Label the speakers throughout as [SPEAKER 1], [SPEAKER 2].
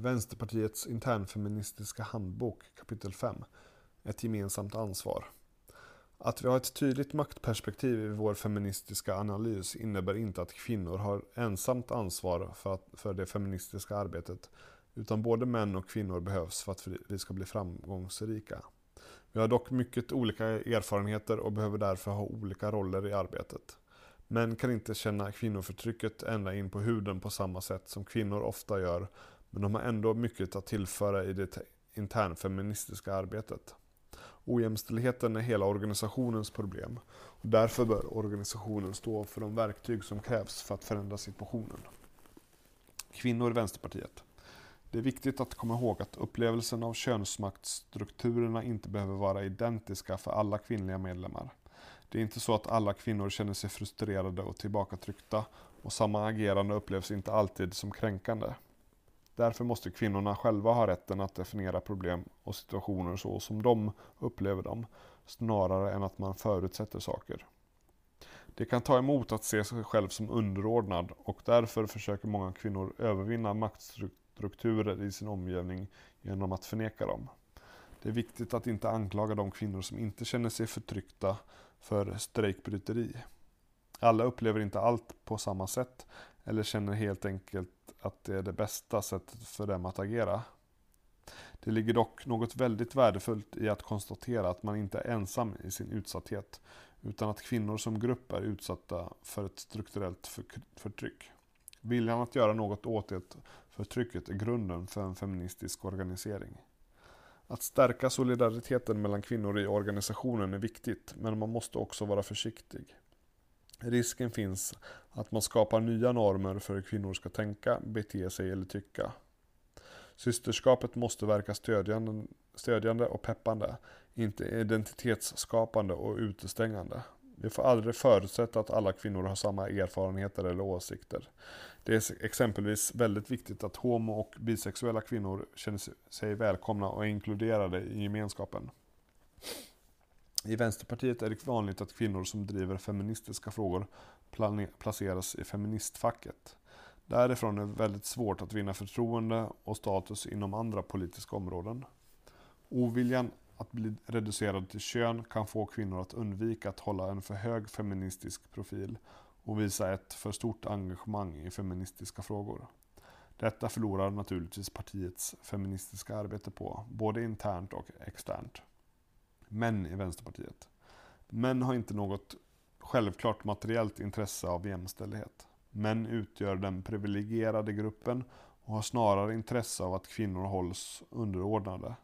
[SPEAKER 1] Vänsterpartiets internfeministiska handbok kapitel 5 Ett gemensamt ansvar. Att vi har ett tydligt maktperspektiv i vår feministiska analys innebär inte att kvinnor har ensamt ansvar för, att, för det feministiska arbetet utan både män och kvinnor behövs för att vi ska bli framgångsrika. Vi har dock mycket olika erfarenheter och behöver därför ha olika roller i arbetet. Män kan inte känna kvinnoförtrycket ända in på huden på samma sätt som kvinnor ofta gör, men de har ändå mycket att tillföra i det internfeministiska arbetet. Ojämställdheten är hela organisationens problem och därför bör organisationen stå för de verktyg som krävs för att förändra situationen. Kvinnor i Vänsterpartiet. Det är viktigt att komma ihåg att upplevelsen av könsmaktsstrukturerna inte behöver vara identiska för alla kvinnliga medlemmar. Det är inte så att alla kvinnor känner sig frustrerade och tillbakatryckta och samma agerande upplevs inte alltid som kränkande. Därför måste kvinnorna själva ha rätten att definiera problem och situationer så som de upplever dem, snarare än att man förutsätter saker. Det kan ta emot att se sig själv som underordnad och därför försöker många kvinnor övervinna maktstrukturer i sin omgivning genom att förneka dem. Det är viktigt att inte anklaga de kvinnor som inte känner sig förtryckta för strejkbryteri. Alla upplever inte allt på samma sätt eller känner helt enkelt att det är det bästa sättet för dem att agera. Det ligger dock något väldigt värdefullt i att konstatera att man inte är ensam i sin utsatthet, utan att kvinnor som grupp är utsatta för ett strukturellt förtryck. Viljan att göra något åt det förtrycket är grunden för en feministisk organisering. Att stärka solidariteten mellan kvinnor i organisationen är viktigt, men man måste också vara försiktig. Risken finns att man skapar nya normer för hur kvinnor ska tänka, bete sig eller tycka. Systerskapet måste verka stödjande, stödjande och peppande, inte identitetsskapande och utestängande. Vi får aldrig förutsätta att alla kvinnor har samma erfarenheter eller åsikter. Det är exempelvis väldigt viktigt att homo och bisexuella kvinnor känner sig välkomna och inkluderade i gemenskapen. I Vänsterpartiet är det vanligt att kvinnor som driver feministiska frågor placeras i feministfacket. Därifrån är det väldigt svårt att vinna förtroende och status inom andra politiska områden. Oviljan att bli reducerad till kön kan få kvinnor att undvika att hålla en för hög feministisk profil och visa ett för stort engagemang i feministiska frågor. Detta förlorar naturligtvis partiets feministiska arbete på, både internt och externt. Män i Vänsterpartiet. Män har inte något självklart materiellt intresse av jämställdhet. Män utgör den privilegierade gruppen och har snarare intresse av att kvinnor hålls underordnade.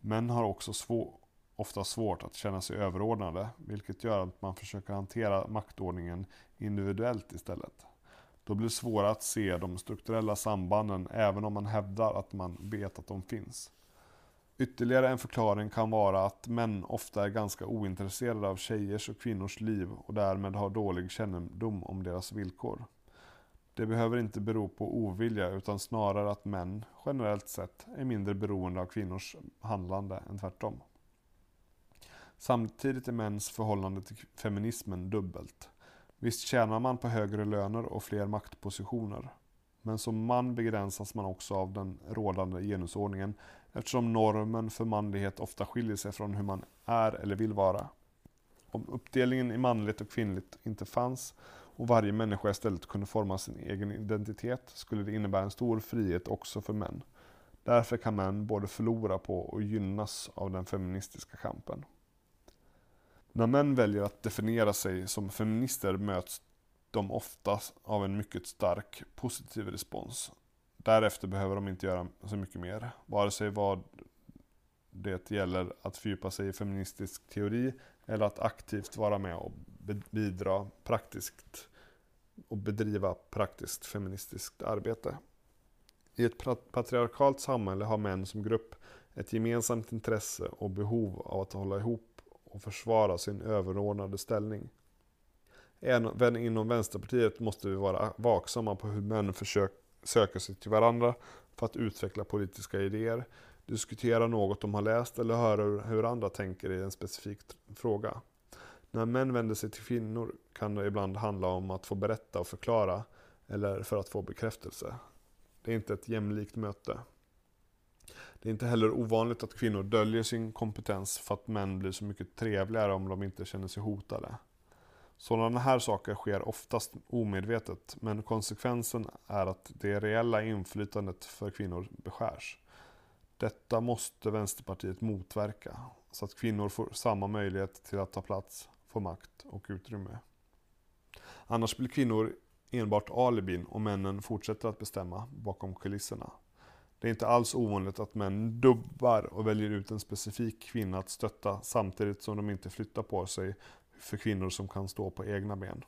[SPEAKER 1] Män har också svår, ofta svårt att känna sig överordnade, vilket gör att man försöker hantera maktordningen individuellt istället. Då blir det svårare att se de strukturella sambanden även om man hävdar att man vet att de finns. Ytterligare en förklaring kan vara att män ofta är ganska ointresserade av tjejers och kvinnors liv och därmed har dålig kännedom om deras villkor. Det behöver inte bero på ovilja utan snarare att män, generellt sett, är mindre beroende av kvinnors handlande än tvärtom. Samtidigt är mäns förhållande till feminismen dubbelt. Visst tjänar man på högre löner och fler maktpositioner. Men som man begränsas man också av den rådande genusordningen eftersom normen för manlighet ofta skiljer sig från hur man är eller vill vara. Om uppdelningen i manligt och kvinnligt inte fanns och varje människa istället kunde forma sin egen identitet skulle det innebära en stor frihet också för män. Därför kan män både förlora på och gynnas av den feministiska kampen. När män väljer att definiera sig som feminister möts de ofta av en mycket stark positiv respons. Därefter behöver de inte göra så mycket mer, vare sig vad det gäller att fördjupa sig i feministisk teori eller att aktivt vara med och bidra praktiskt och bedriva praktiskt feministiskt arbete. I ett patriarkalt samhälle har män som grupp ett gemensamt intresse och behov av att hålla ihop och försvara sin överordnade ställning. Även inom Vänsterpartiet måste vi vara vaksamma på hur män försöker söka sig till varandra för att utveckla politiska idéer, diskutera något de har läst eller höra hur andra tänker i en specifik fråga. När män vänder sig till kvinnor kan det ibland handla om att få berätta och förklara eller för att få bekräftelse. Det är inte ett jämlikt möte. Det är inte heller ovanligt att kvinnor döljer sin kompetens för att män blir så mycket trevligare om de inte känner sig hotade. Sådana här saker sker oftast omedvetet, men konsekvensen är att det reella inflytandet för kvinnor beskärs. Detta måste Vänsterpartiet motverka, så att kvinnor får samma möjlighet till att ta plats, få makt och utrymme. Annars blir kvinnor enbart alibin och männen fortsätter att bestämma bakom kulisserna. Det är inte alls ovanligt att män dubbar och väljer ut en specifik kvinna att stötta samtidigt som de inte flyttar på sig för kvinnor som kan stå på egna ben.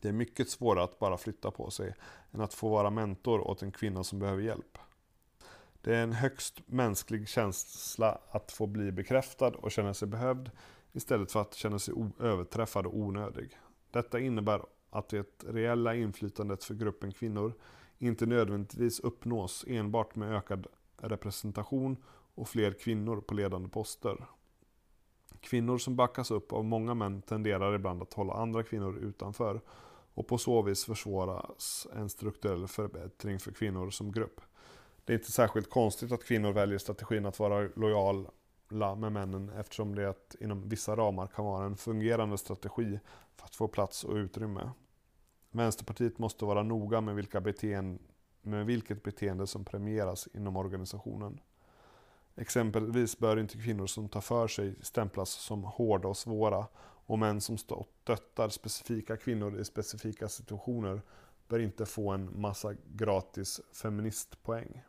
[SPEAKER 1] Det är mycket svårare att bara flytta på sig än att få vara mentor åt en kvinna som behöver hjälp. Det är en högst mänsklig känsla att få bli bekräftad och känna sig behövd istället för att känna sig överträffad och onödig. Detta innebär att det reella inflytandet för gruppen kvinnor inte nödvändigtvis uppnås enbart med ökad representation och fler kvinnor på ledande poster. Kvinnor som backas upp av många män tenderar ibland att hålla andra kvinnor utanför och på så vis försvåras en strukturell förbättring för kvinnor som grupp. Det är inte särskilt konstigt att kvinnor väljer strategin att vara lojala med männen eftersom det inom vissa ramar kan vara en fungerande strategi för att få plats och utrymme. Vänsterpartiet måste vara noga med, vilka beteende, med vilket beteende som premieras inom organisationen. Exempelvis bör inte kvinnor som tar för sig stämplas som hårda och svåra och män som stöttar specifika kvinnor i specifika situationer bör inte få en massa gratis feministpoäng.